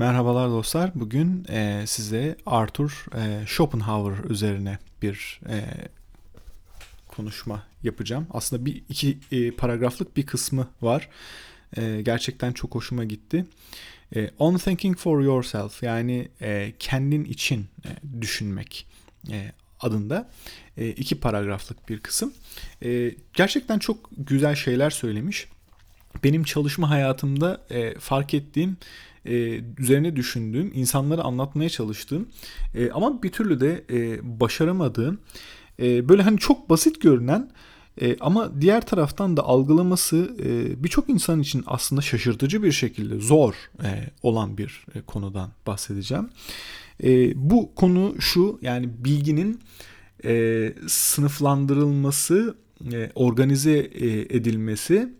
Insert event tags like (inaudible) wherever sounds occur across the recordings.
Merhabalar dostlar. Bugün e, size Arthur e, Schopenhauer üzerine bir e, konuşma yapacağım. Aslında bir iki e, paragraflık bir kısmı var. E, gerçekten çok hoşuma gitti. E, On thinking for yourself yani e, kendin için e, düşünmek e, adında e, iki paragraflık bir kısım. E, gerçekten çok güzel şeyler söylemiş. Benim çalışma hayatımda e, fark ettiğim e, üzerine düşündüğüm, insanlara anlatmaya çalıştığım e, ama bir türlü de e, başaramadığım e, böyle hani çok basit görünen e, ama diğer taraftan da algılaması e, birçok insan için aslında şaşırtıcı bir şekilde zor e, olan bir e, konudan bahsedeceğim. E, bu konu şu yani bilginin e, sınıflandırılması, e, organize e, edilmesi,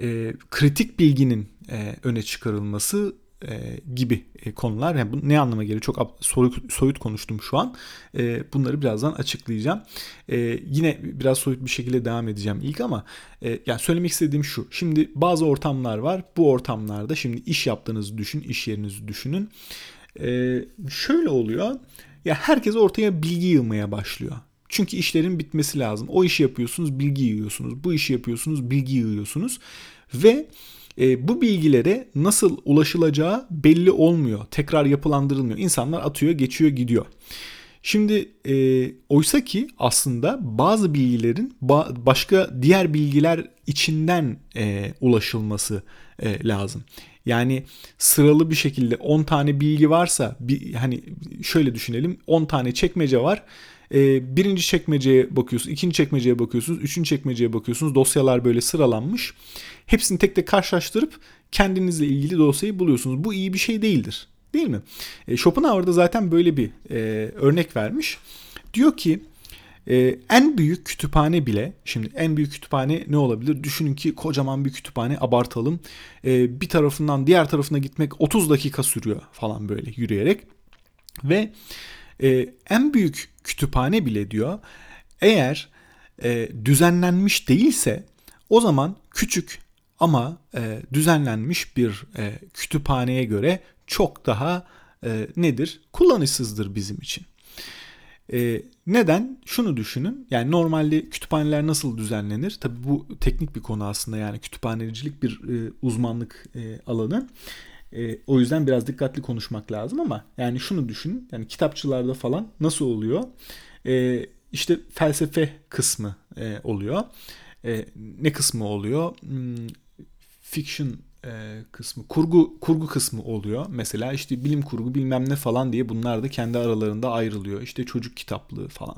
e, kritik bilginin e, öne çıkarılması e, gibi e, konular. Yani bu ne anlama geliyor? Çok soyut, soyut konuştum şu an. E, bunları birazdan açıklayacağım. E, yine biraz soyut bir şekilde devam edeceğim ilk ama e, yani söylemek istediğim şu. Şimdi bazı ortamlar var. Bu ortamlarda şimdi iş yaptığınızı düşün, iş yerinizi düşünün. E, şöyle oluyor. Ya herkes ortaya bilgi yığmaya başlıyor. Çünkü işlerin bitmesi lazım. O işi yapıyorsunuz, bilgi yığıyorsunuz. Bu işi yapıyorsunuz, bilgi yığıyorsunuz. Ve e, bu bilgilere nasıl ulaşılacağı belli olmuyor. Tekrar yapılandırılmıyor. İnsanlar atıyor, geçiyor, gidiyor. Şimdi e, oysa ki aslında bazı bilgilerin ba- başka diğer bilgiler içinden e, ulaşılması e, lazım. Yani sıralı bir şekilde 10 tane bilgi varsa bir hani şöyle düşünelim 10 tane çekmece var. E, birinci çekmeceye bakıyorsunuz, ikinci çekmeceye bakıyorsunuz, üçüncü çekmeceye bakıyorsunuz. Dosyalar böyle sıralanmış. Hepsini tek tek karşılaştırıp kendinizle ilgili dosyayı buluyorsunuz. Bu iyi bir şey değildir. Değil mi? E, Schopenhauer zaten böyle bir e, örnek vermiş. Diyor ki e, en büyük kütüphane bile, şimdi en büyük kütüphane ne olabilir? Düşünün ki kocaman bir kütüphane abartalım. E, bir tarafından diğer tarafına gitmek 30 dakika sürüyor falan böyle yürüyerek. Ve e, en büyük kütüphane bile diyor eğer e, düzenlenmiş değilse o zaman küçük ama e, düzenlenmiş bir e, kütüphaneye göre çok daha e, nedir? Kullanışsızdır bizim için. E, neden? Şunu düşünün. Yani normalde kütüphaneler nasıl düzenlenir? Tabi bu teknik bir konu aslında yani kütüphanecilik bir e, uzmanlık e, alanı. E, o yüzden biraz dikkatli konuşmak lazım ama yani şunu düşün. Yani kitapçılarda falan nasıl oluyor? E, işte felsefe kısmı e, oluyor. E, ne kısmı oluyor? Hmm, fiction e, kısmı, kurgu kurgu kısmı oluyor. Mesela işte bilim kurgu bilmem ne falan diye bunlar da kendi aralarında ayrılıyor. İşte çocuk kitaplığı falan.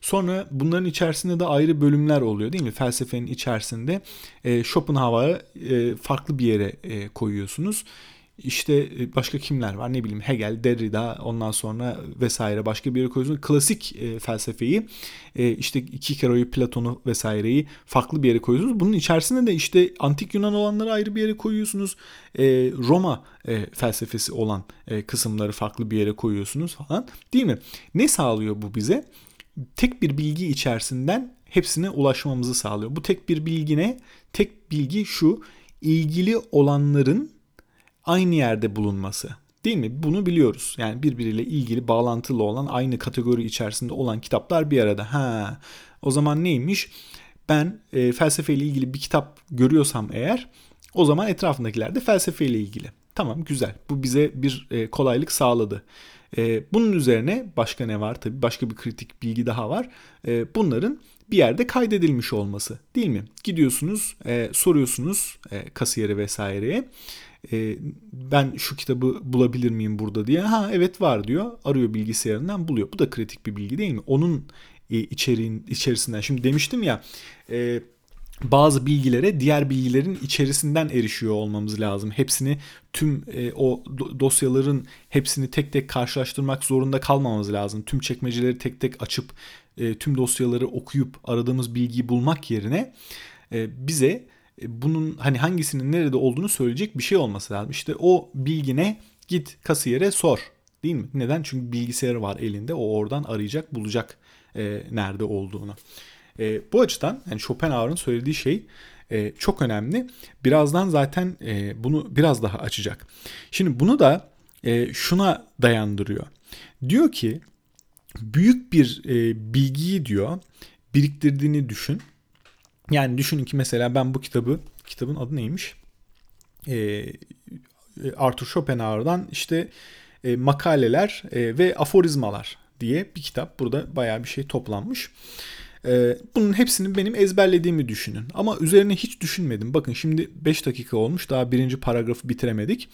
Sonra bunların içerisinde de ayrı bölümler oluyor değil mi? Felsefenin içerisinde e, Schopenhauer'ı e, farklı bir yere e, koyuyorsunuz. İşte e, başka kimler var ne bileyim Hegel, Derrida ondan sonra vesaire başka bir yere koyuyorsunuz. Klasik e, felsefeyi e, işte Kikero'yu, Platon'u vesaireyi farklı bir yere koyuyorsunuz. Bunun içerisinde de işte antik Yunan olanları ayrı bir yere koyuyorsunuz. E, Roma e, felsefesi olan e, kısımları farklı bir yere koyuyorsunuz falan değil mi? Ne sağlıyor bu bize? Tek bir bilgi içerisinden hepsine ulaşmamızı sağlıyor. Bu tek bir bilgi ne? Tek bilgi şu ilgili olanların aynı yerde bulunması. Değil mi? Bunu biliyoruz. Yani birbiriyle ilgili bağlantılı olan aynı kategori içerisinde olan kitaplar bir arada. Ha. O zaman neymiş? Ben e, felsefeyle ilgili bir kitap görüyorsam eğer o zaman etrafındakiler de felsefeyle ilgili. Tamam güzel. Bu bize bir e, kolaylık sağladı. E, bunun üzerine başka ne var? Tabii başka bir kritik bilgi daha var. E, bunların bir yerde kaydedilmiş olması değil mi? Gidiyorsunuz, e, soruyorsunuz e, kasiyere vesaireye e, ben şu kitabı bulabilir miyim burada diye. Ha evet var diyor. Arıyor bilgisayarından buluyor. Bu da kritik bir bilgi değil mi? Onun e, içeriğin içerisinden. Şimdi demiştim ya e, bazı bilgilere diğer bilgilerin içerisinden erişiyor olmamız lazım. Hepsini tüm e, o dosyaların hepsini tek tek karşılaştırmak zorunda kalmamız lazım. Tüm çekmeceleri tek tek açıp e, tüm dosyaları okuyup aradığımız bilgiyi bulmak yerine e, bize bunun hani hangisinin nerede olduğunu söyleyecek bir şey olması lazım. İşte o bilgine git kasiyere sor. Değil mi? Neden? Çünkü bilgisayarı var elinde. O oradan arayacak, bulacak e, nerede olduğunu. E, bu açıdan yani Schopenhauer'ın söylediği şey e, çok önemli. Birazdan zaten e, bunu biraz daha açacak. Şimdi bunu da e, şuna dayandırıyor. Diyor ki büyük bir e, bilgiyi diyor biriktirdiğini düşün. Yani düşünün ki mesela ben bu kitabı, kitabın adı neymiş? E, Arthur Schopenhauer'dan işte e, makaleler e, ve aforizmalar diye bir kitap. Burada bayağı bir şey toplanmış. E, bunun hepsini benim ezberlediğimi düşünün. Ama üzerine hiç düşünmedim. Bakın şimdi 5 dakika olmuş. Daha birinci paragrafı bitiremedik.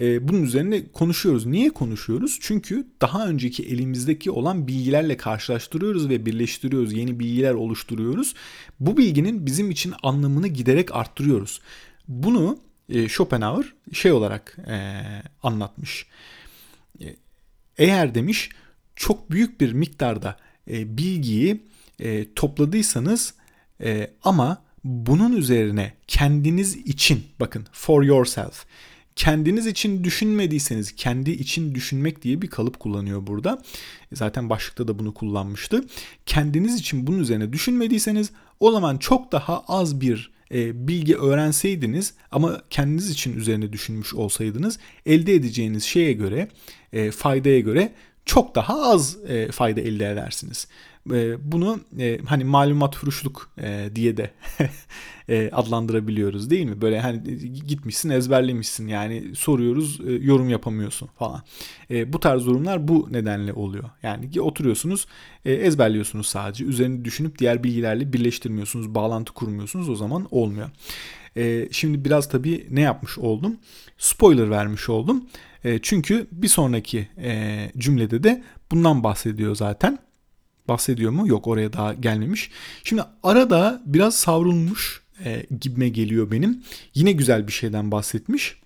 E, bunun üzerine konuşuyoruz. Niye konuşuyoruz? Çünkü daha önceki elimizdeki olan bilgilerle karşılaştırıyoruz ve birleştiriyoruz. Yeni bilgiler oluşturuyoruz. Bu bilginin bizim için anlamını giderek arttırıyoruz. Bunu e, Schopenhauer şey olarak e, anlatmış. E, eğer demiş çok büyük bir miktarda e, bilgiyi e, topladıysanız e, ama bunun üzerine kendiniz için bakın for yourself kendiniz için düşünmediyseniz kendi için düşünmek diye bir kalıp kullanıyor burada. Zaten başlıkta da bunu kullanmıştı. Kendiniz için bunun üzerine düşünmediyseniz o zaman çok daha az bir e, bilgi öğrenseydiniz ama kendiniz için üzerine düşünmüş olsaydınız elde edeceğiniz şeye göre e, faydaya göre çok daha az e, fayda elde edersiniz. E, bunu e, hani malumat furuşluk e, diye de (laughs) e, adlandırabiliyoruz değil mi? Böyle hani gitmişsin ezberlemişsin yani soruyoruz yorum yapamıyorsun falan. Bu tarz durumlar bu nedenle oluyor. Yani oturuyorsunuz ezberliyorsunuz sadece üzerine düşünüp diğer bilgilerle birleştirmiyorsunuz bağlantı kurmuyorsunuz o zaman olmuyor. Şimdi biraz tabii ne yapmış oldum? Spoiler vermiş oldum. Çünkü bir sonraki cümlede de bundan bahsediyor zaten. Bahsediyor mu? Yok oraya daha gelmemiş. Şimdi arada biraz savrulmuş e, gibime geliyor benim. Yine güzel bir şeyden bahsetmiş.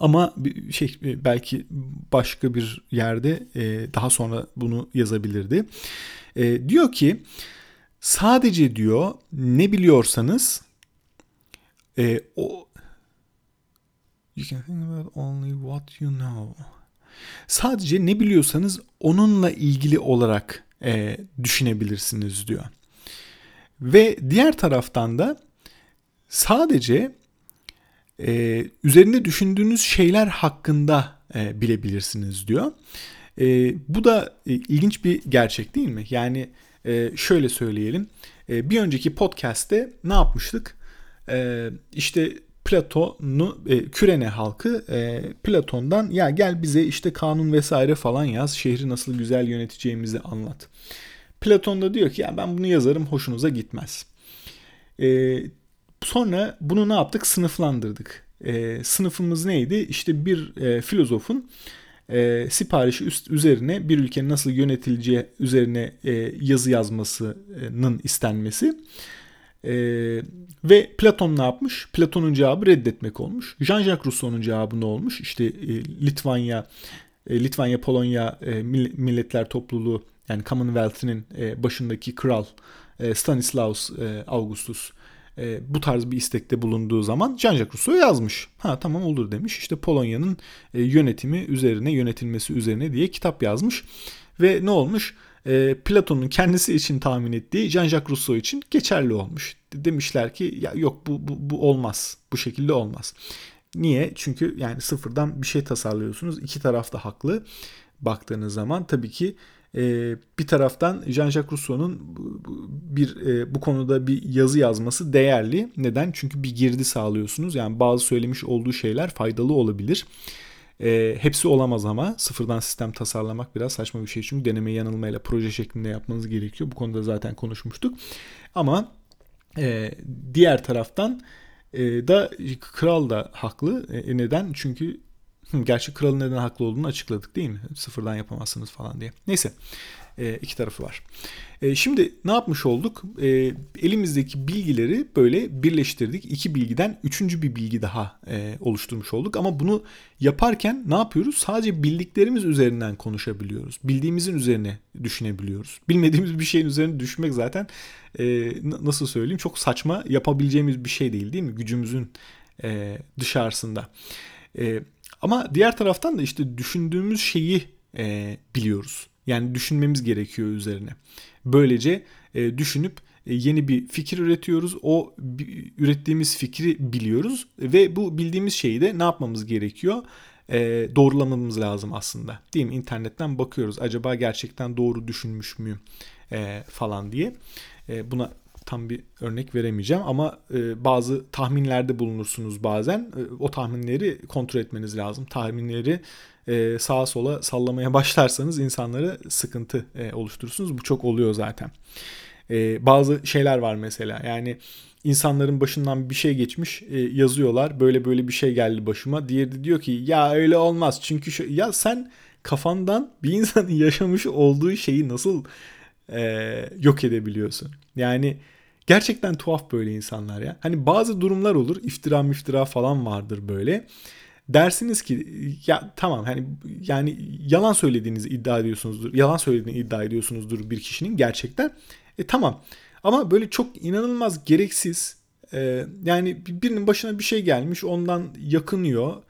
Ama şey e, belki başka bir yerde e, daha sonra bunu yazabilirdi. E, diyor ki sadece diyor ne biliyorsanız e, o You can think about only what you know. Sadece ne biliyorsanız onunla ilgili olarak e, düşünebilirsiniz diyor. Ve diğer taraftan da sadece e, üzerinde düşündüğünüz şeyler hakkında e, bilebilirsiniz diyor. E, bu da e, ilginç bir gerçek değil mi? Yani e, şöyle söyleyelim. E, bir önceki podcast'te ne yapmıştık? E, işte Platon'u e, Kürene halkı e, Platon'dan ya gel bize işte kanun vesaire falan yaz şehri nasıl güzel yöneteceğimizi anlat. Platon da diyor ki ya ben bunu yazarım hoşunuza gitmez. E, sonra bunu ne yaptık sınıflandırdık. E, sınıfımız neydi? İşte bir e, filozofun e, siparişi üst üzerine bir ülkenin nasıl yönetileceği üzerine e, yazı yazmasının istenmesi. Ee, ve Platon ne yapmış? Platon'un cevabı reddetmek olmuş. Jean-Jacques Rousseau'nun cevabı ne olmuş? İşte e, Litvanya, e, Litvanya, Polonya e, Milletler Topluluğu yani Commonwealth'inin e, başındaki kral e, Stanislaus e, Augustus e, bu tarz bir istekte bulunduğu zaman Jean-Jacques Rousseau yazmış. Ha tamam olur demiş. İşte Polonya'nın e, yönetimi üzerine, yönetilmesi üzerine diye kitap yazmış. Ve ne olmuş? E, Platon'un kendisi için tahmin ettiği Jean-Jacques Rousseau için geçerli olmuş. Demişler ki ya yok bu, bu, bu olmaz. Bu şekilde olmaz. Niye? Çünkü yani sıfırdan bir şey tasarlıyorsunuz. İki taraf da haklı. Baktığınız zaman tabii ki e, bir taraftan Jean-Jacques Rousseau'nun bir e, bu konuda bir yazı yazması değerli. Neden? Çünkü bir girdi sağlıyorsunuz. Yani bazı söylemiş olduğu şeyler faydalı olabilir. E, hepsi olamaz ama sıfırdan sistem tasarlamak biraz saçma bir şey. Çünkü deneme yanılmayla proje şeklinde yapmanız gerekiyor. Bu konuda zaten konuşmuştuk. Ama e, diğer taraftan e, da kral da haklı. E, neden? Çünkü gerçi kralın neden haklı olduğunu açıkladık değil mi? Sıfırdan yapamazsınız falan diye. Neyse e, iki tarafı var. E, şimdi ne yapmış olduk? E, elimizdeki bilgileri böyle birleştirdik. İki bilgiden üçüncü bir bilgi daha e, oluşturmuş olduk. Ama bunu yaparken ne yapıyoruz? Sadece bildiklerimiz üzerinden konuşabiliyoruz. Bildiğimizin üzerine düşünebiliyoruz. Bilmediğimiz bir şeyin üzerine düşmek zaten e, nasıl söyleyeyim çok saçma yapabileceğimiz bir şey değil değil mi? Gücümüzün e, dışarısında. E, ama diğer taraftan da işte düşündüğümüz şeyi e, biliyoruz. Yani düşünmemiz gerekiyor üzerine. Böylece e, düşünüp e, yeni bir fikir üretiyoruz. O ürettiğimiz fikri biliyoruz ve bu bildiğimiz şeyi de ne yapmamız gerekiyor? E, doğrulamamız lazım aslında. Değil mi? İnternetten bakıyoruz. Acaba gerçekten doğru düşünmüş müyüm? E, falan diye. E, buna tam bir örnek veremeyeceğim ama e, bazı tahminlerde bulunursunuz bazen. E, o tahminleri kontrol etmeniz lazım. Tahminleri e, sağa sola sallamaya (laughs) başlarsanız insanlara sıkıntı e, oluşturursunuz. Bu çok oluyor zaten. E, bazı şeyler var mesela yani insanların başından bir şey geçmiş e, yazıyorlar. Böyle böyle bir şey geldi başıma. Diğeri de diyor ki ya öyle olmaz çünkü şu, ya sen kafandan bir insanın (laughs) yaşamış olduğu şeyi nasıl e, yok edebiliyorsun? Yani gerçekten tuhaf böyle insanlar ya. Hani bazı durumlar olur iftira müftira falan vardır böyle dersiniz ki ya tamam hani yani yalan söylediğinizi iddia ediyorsunuzdur. Yalan söylediğini iddia ediyorsunuzdur bir kişinin gerçekten. E tamam. Ama böyle çok inanılmaz gereksiz e, yani birinin başına bir şey gelmiş ondan yakınıyor.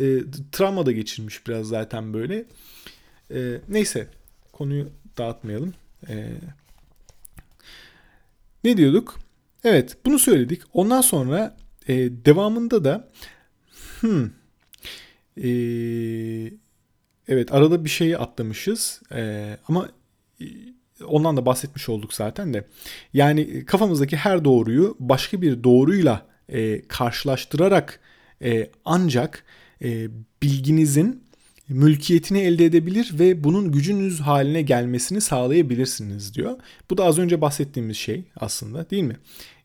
E, travma da geçirmiş biraz zaten böyle. E, neyse konuyu dağıtmayalım. E, ne diyorduk? Evet bunu söyledik. Ondan sonra e, devamında da hmm, e, evet arada bir şeyi atlamışız e, ama ondan da bahsetmiş olduk zaten de. Yani kafamızdaki her doğruyu başka bir doğruyla e, karşılaştırarak e, ancak e, bilginizin mülkiyetini elde edebilir ve bunun gücünüz haline gelmesini sağlayabilirsiniz diyor. Bu da az önce bahsettiğimiz şey aslında değil mi?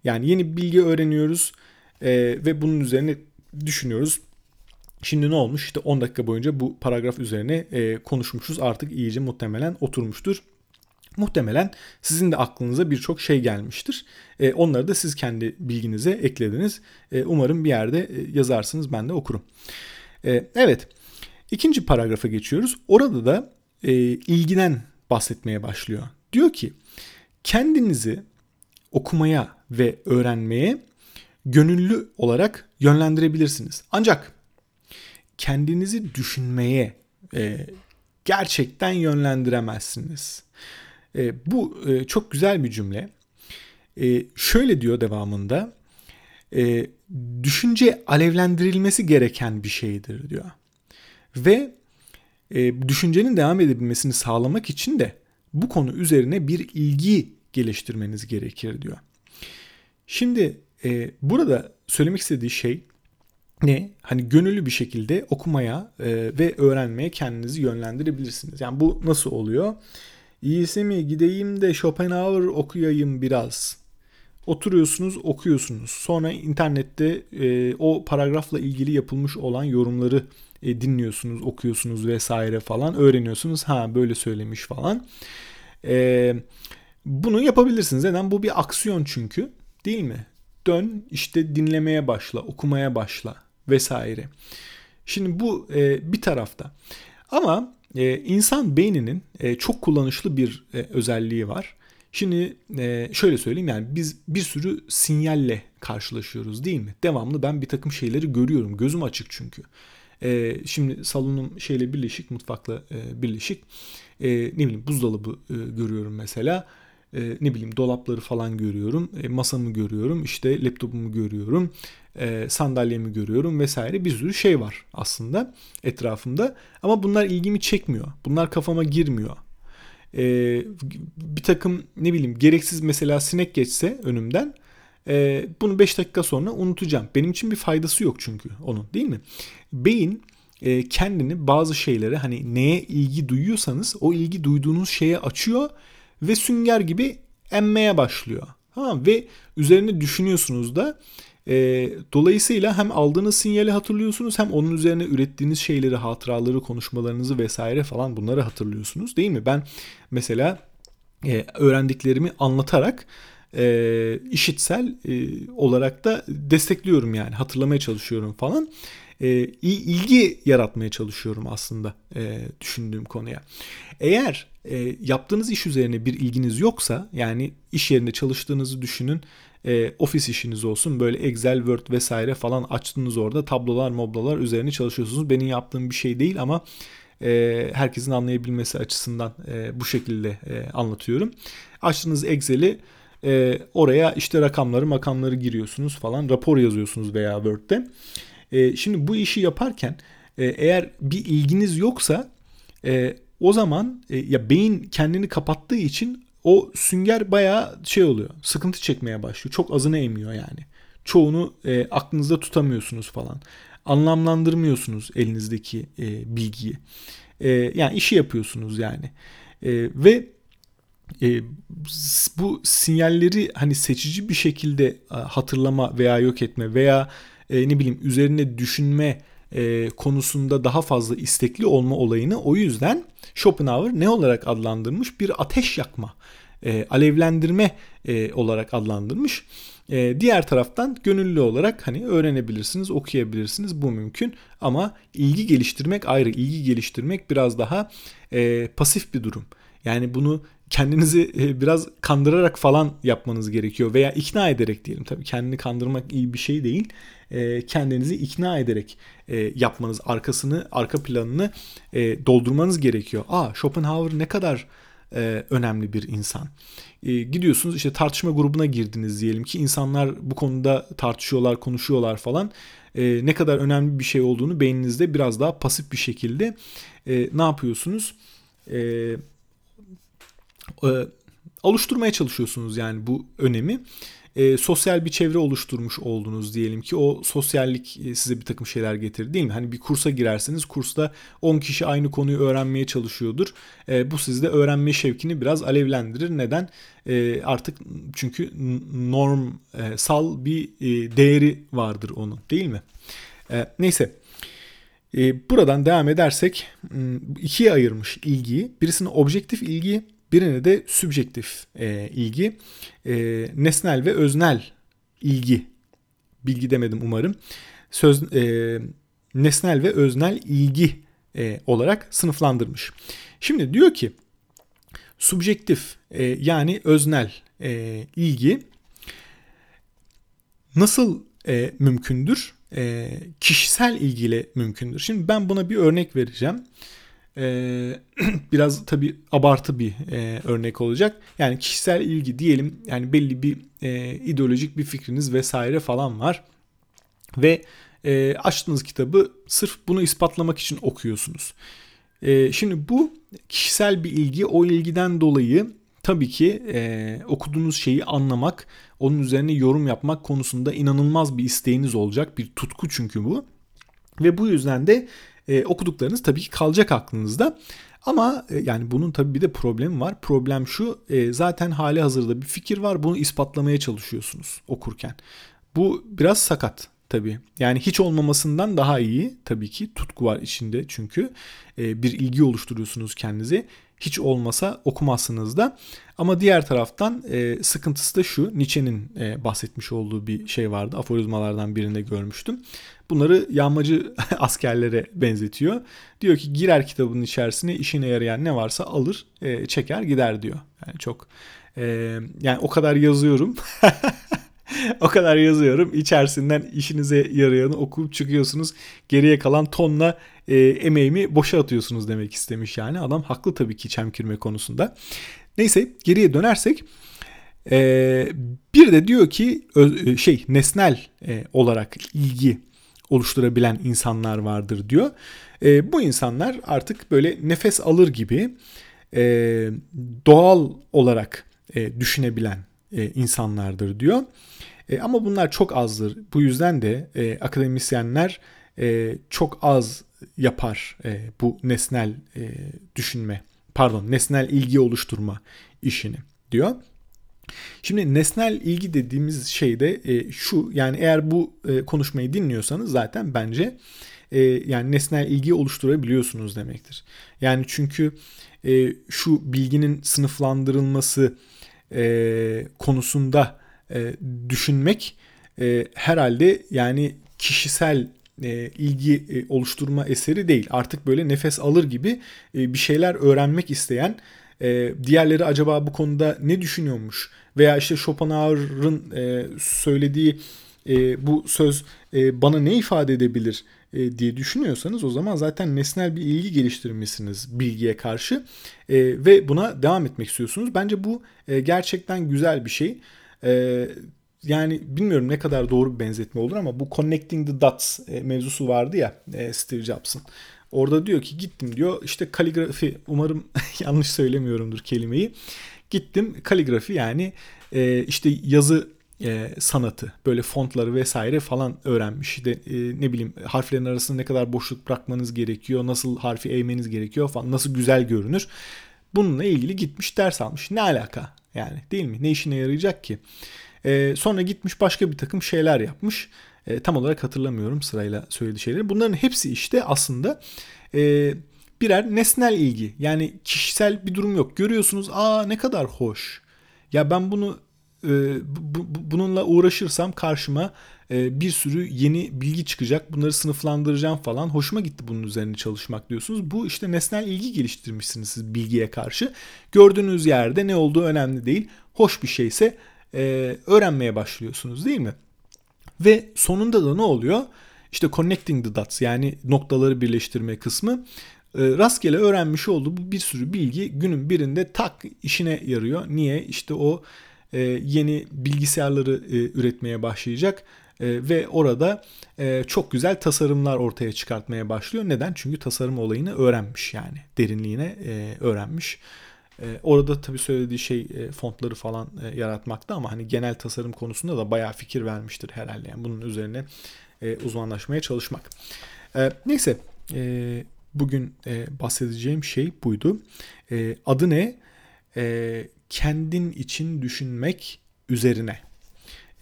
Yani yeni bilgi öğreniyoruz e, ve bunun üzerine düşünüyoruz. Şimdi ne olmuş? İşte 10 dakika boyunca bu paragraf üzerine e, konuşmuşuz. Artık iyice muhtemelen oturmuştur. Muhtemelen sizin de aklınıza birçok şey gelmiştir. E, onları da siz kendi bilginize eklediniz. E, umarım bir yerde e, yazarsınız ben de okurum. E, evet ikinci paragrafa geçiyoruz. Orada da e, ilgiden bahsetmeye başlıyor. Diyor ki kendinizi okumaya ve öğrenmeye gönüllü olarak yönlendirebilirsiniz. Ancak kendinizi düşünmeye e, gerçekten yönlendiremezsiniz. E, bu e, çok güzel bir cümle. E, şöyle diyor devamında. E, düşünce alevlendirilmesi gereken bir şeydir diyor. Ve e, düşüncenin devam edebilmesini sağlamak için de bu konu üzerine bir ilgi geliştirmeniz gerekir diyor. Şimdi e, burada söylemek istediği şey ne? Hani gönüllü bir şekilde okumaya e, ve öğrenmeye kendinizi yönlendirebilirsiniz. Yani bu nasıl oluyor? İyisi mi gideyim de Schopenhauer okuyayım biraz. Oturuyorsunuz, okuyorsunuz. Sonra internette e, o paragrafla ilgili yapılmış olan yorumları e, dinliyorsunuz, okuyorsunuz vesaire falan. Öğreniyorsunuz. Ha böyle söylemiş falan. E, bunu yapabilirsiniz. Neden? Bu bir aksiyon çünkü. Değil mi? Dön işte dinlemeye başla, okumaya başla vesaire. Şimdi bu e, bir tarafta. Ama e, insan beyninin e, çok kullanışlı bir e, özelliği var. Şimdi e, şöyle söyleyeyim yani biz bir sürü sinyalle karşılaşıyoruz değil mi? Devamlı ben bir takım şeyleri görüyorum. Gözüm açık çünkü. E, şimdi salonum şeyle birleşik, mutfakla e, birleşik. Ne bileyim buzdolabı görüyorum mesela ne bileyim dolapları falan görüyorum, masamı görüyorum, işte laptopumu görüyorum, sandalyemi görüyorum vesaire bir sürü şey var aslında etrafımda. Ama bunlar ilgimi çekmiyor. Bunlar kafama girmiyor. E, bir takım ne bileyim gereksiz mesela sinek geçse önümden e, bunu 5 dakika sonra unutacağım. Benim için bir faydası yok çünkü onun değil mi? Beyin e, kendini bazı şeylere hani neye ilgi duyuyorsanız o ilgi duyduğunuz şeye açıyor ve sünger gibi emmeye başlıyor. Ha, ve üzerine düşünüyorsunuz da e, dolayısıyla hem aldığınız sinyali hatırlıyorsunuz hem onun üzerine ürettiğiniz şeyleri, hatıraları, konuşmalarınızı vesaire falan bunları hatırlıyorsunuz değil mi? Ben mesela e, öğrendiklerimi anlatarak e, işitsel e, olarak da destekliyorum yani hatırlamaya çalışıyorum falan e, ilgi yaratmaya çalışıyorum aslında e, düşündüğüm konuya. Eğer e, yaptığınız iş üzerine bir ilginiz yoksa yani iş yerinde çalıştığınızı düşünün e, ofis işiniz olsun böyle Excel, Word vesaire falan açtınız orada tablolar moblalar üzerine çalışıyorsunuz. Benim yaptığım bir şey değil ama e, herkesin anlayabilmesi açısından e, bu şekilde e, anlatıyorum. Açtığınız Excel'i E, oraya işte rakamları makamları giriyorsunuz falan rapor yazıyorsunuz veya Word'de. E, şimdi bu işi yaparken e, eğer bir ilginiz yoksa e, o zaman e, ya beyin kendini kapattığı için o sünger bayağı şey oluyor. Sıkıntı çekmeye başlıyor. Çok azını emiyor yani. Çoğunu e, aklınızda tutamıyorsunuz falan. Anlamlandırmıyorsunuz elinizdeki e, bilgiyi. E, yani işi yapıyorsunuz yani. E, ve e, bu sinyalleri hani seçici bir şekilde hatırlama veya yok etme veya e, ne bileyim üzerine düşünme e, konusunda daha fazla istekli olma olayını o yüzden Schopenhauer ne olarak adlandırmış? Bir ateş yakma, e, alevlendirme e, olarak adlandırmış. E, diğer taraftan gönüllü olarak hani öğrenebilirsiniz, okuyabilirsiniz bu mümkün ama ilgi geliştirmek ayrı. ilgi geliştirmek biraz daha e, pasif bir durum. Yani bunu kendinizi e, biraz kandırarak falan yapmanız gerekiyor veya ikna ederek diyelim. Tabii kendini kandırmak iyi bir şey değil. E, kendinizi ikna ederek e, yapmanız, arkasını, arka planını doldurmanız gerekiyor. Aa Schopenhauer ne kadar önemli bir insan. gidiyorsunuz işte tartışma grubuna girdiniz diyelim ki insanlar bu konuda tartışıyorlar, konuşuyorlar falan. ne kadar önemli bir şey olduğunu beyninizde biraz daha pasif bir şekilde ne yapıyorsunuz? Eee e, oluşturmaya çalışıyorsunuz yani bu önemi. E, sosyal bir çevre oluşturmuş oldunuz diyelim ki o sosyallik e, size bir takım şeyler getirir değil mi? Hani bir kursa girerseniz kursta 10 kişi aynı konuyu öğrenmeye çalışıyordur. E, bu sizde öğrenme şevkini biraz alevlendirir. Neden? E, artık çünkü normsal bir e, değeri vardır onun değil mi? E, neyse. E, buradan devam edersek ikiye ayırmış ilgiyi. Birisini objektif ilgi, Birine de sübjektif e, ilgi, e, nesnel ve öznel ilgi, bilgi demedim umarım, söz e, nesnel ve öznel ilgi e, olarak sınıflandırmış. Şimdi diyor ki subjektif e, yani öznel e, ilgi nasıl e, mümkündür? E, kişisel ilgiyle mümkündür. Şimdi ben buna bir örnek vereceğim. Ee, (clears throat) biraz tabi abartı bir e, örnek olacak. Yani kişisel ilgi diyelim yani belli bir e, ideolojik bir fikriniz vesaire falan var. Ve e, açtığınız kitabı sırf bunu ispatlamak için okuyorsunuz. E, şimdi bu kişisel bir ilgi o ilgiden dolayı tabii ki e, okuduğunuz şeyi anlamak, onun üzerine yorum yapmak konusunda inanılmaz bir isteğiniz olacak. Bir tutku çünkü bu. Ve bu yüzden de e, okuduklarınız tabii ki kalacak aklınızda. Ama e, yani bunun tabii bir de problemi var. Problem şu e, zaten hali hazırda bir fikir var bunu ispatlamaya çalışıyorsunuz okurken. Bu biraz sakat tabii. Yani hiç olmamasından daha iyi tabii ki tutku var içinde çünkü e, bir ilgi oluşturuyorsunuz kendinize. Hiç olmasa okumazsınız da. Ama diğer taraftan e, sıkıntısı da şu. Nietzsche'nin e, bahsetmiş olduğu bir şey vardı. Aforizmalardan birinde görmüştüm. Bunları yağmacı (laughs) askerlere benzetiyor. Diyor ki girer kitabın içerisine işine yarayan ne varsa alır, e, çeker gider diyor. Yani çok e, yani o kadar yazıyorum. (laughs) o kadar yazıyorum. İçerisinden işinize yarayanı okuyup çıkıyorsunuz. Geriye kalan tonla e, emeğimi boşa atıyorsunuz demek istemiş yani. Adam haklı tabii ki çemkirme konusunda. Neyse geriye dönersek e, bir de diyor ki ö, şey nesnel e, olarak ilgi oluşturabilen insanlar vardır diyor. E, bu insanlar artık böyle nefes alır gibi e, doğal olarak e, düşünebilen e, insanlardır diyor. E, ama bunlar çok azdır. Bu yüzden de e, akademisyenler e, çok az yapar e, bu nesnel e, düşünme, pardon nesnel ilgi oluşturma işini diyor. Şimdi nesnel ilgi dediğimiz şey de e, şu yani eğer bu e, konuşmayı dinliyorsanız zaten bence e, yani nesnel ilgi oluşturabiliyorsunuz demektir. Yani çünkü e, şu bilginin sınıflandırılması e, konusunda e, düşünmek e, herhalde yani kişisel e, ilgi e, oluşturma eseri değil. Artık böyle nefes alır gibi e, bir şeyler öğrenmek isteyen e, diğerleri acaba bu konuda ne düşünüyormuş? Veya işte Schopenhauer'ın e, söylediği e, bu söz e, bana ne ifade edebilir e, diye düşünüyorsanız o zaman zaten nesnel bir ilgi geliştirmişsiniz bilgiye karşı e, ve buna devam etmek istiyorsunuz. Bence bu e, gerçekten güzel bir şey. E, yani bilmiyorum ne kadar doğru bir benzetme olur ama bu connecting the dots e, mevzusu vardı ya e, Steve Jobs'ın. Orada diyor ki gittim diyor işte kaligrafi umarım (laughs) yanlış söylemiyorumdur kelimeyi. Gittim kaligrafi yani e, işte yazı e, sanatı böyle fontları vesaire falan öğrenmiş. De, e, ne bileyim harflerin arasında ne kadar boşluk bırakmanız gerekiyor, nasıl harfi eğmeniz gerekiyor falan, nasıl güzel görünür. Bununla ilgili gitmiş ders almış. Ne alaka yani değil mi? Ne işine yarayacak ki? E, sonra gitmiş başka bir takım şeyler yapmış. E, tam olarak hatırlamıyorum sırayla söylediği şeyleri. Bunların hepsi işte aslında e, birer nesnel ilgi. Yani kişisel bir durum yok. Görüyorsunuz aa ne kadar hoş. Ya ben bunu e, bu, bununla uğraşırsam karşıma e, bir sürü yeni bilgi çıkacak. Bunları sınıflandıracağım falan. Hoşuma gitti bunun üzerine çalışmak diyorsunuz. Bu işte nesnel ilgi geliştirmişsiniz siz bilgiye karşı. Gördüğünüz yerde ne olduğu önemli değil. Hoş bir şeyse e, öğrenmeye başlıyorsunuz değil mi? Ve sonunda da ne oluyor? İşte connecting the dots yani noktaları birleştirme kısmı e, rastgele öğrenmiş olduğu bu bir sürü bilgi günün birinde tak işine yarıyor. Niye? İşte o e, yeni bilgisayarları e, üretmeye başlayacak e, ve orada e, çok güzel tasarımlar ortaya çıkartmaya başlıyor. Neden? Çünkü tasarım olayını öğrenmiş yani derinliğine e, öğrenmiş. E, orada tabii söylediği şey e, fontları falan e, yaratmakta ama hani genel tasarım konusunda da bayağı fikir vermiştir herhalde. Yani bunun üzerine e, uzmanlaşmaya çalışmak. E, neyse e, bugün bahsedeceğim şey buydu. Adı ne? Kendin için düşünmek üzerine.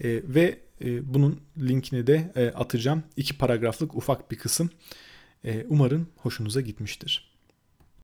Ve bunun linkini de atacağım. İki paragraflık ufak bir kısım. Umarım hoşunuza gitmiştir.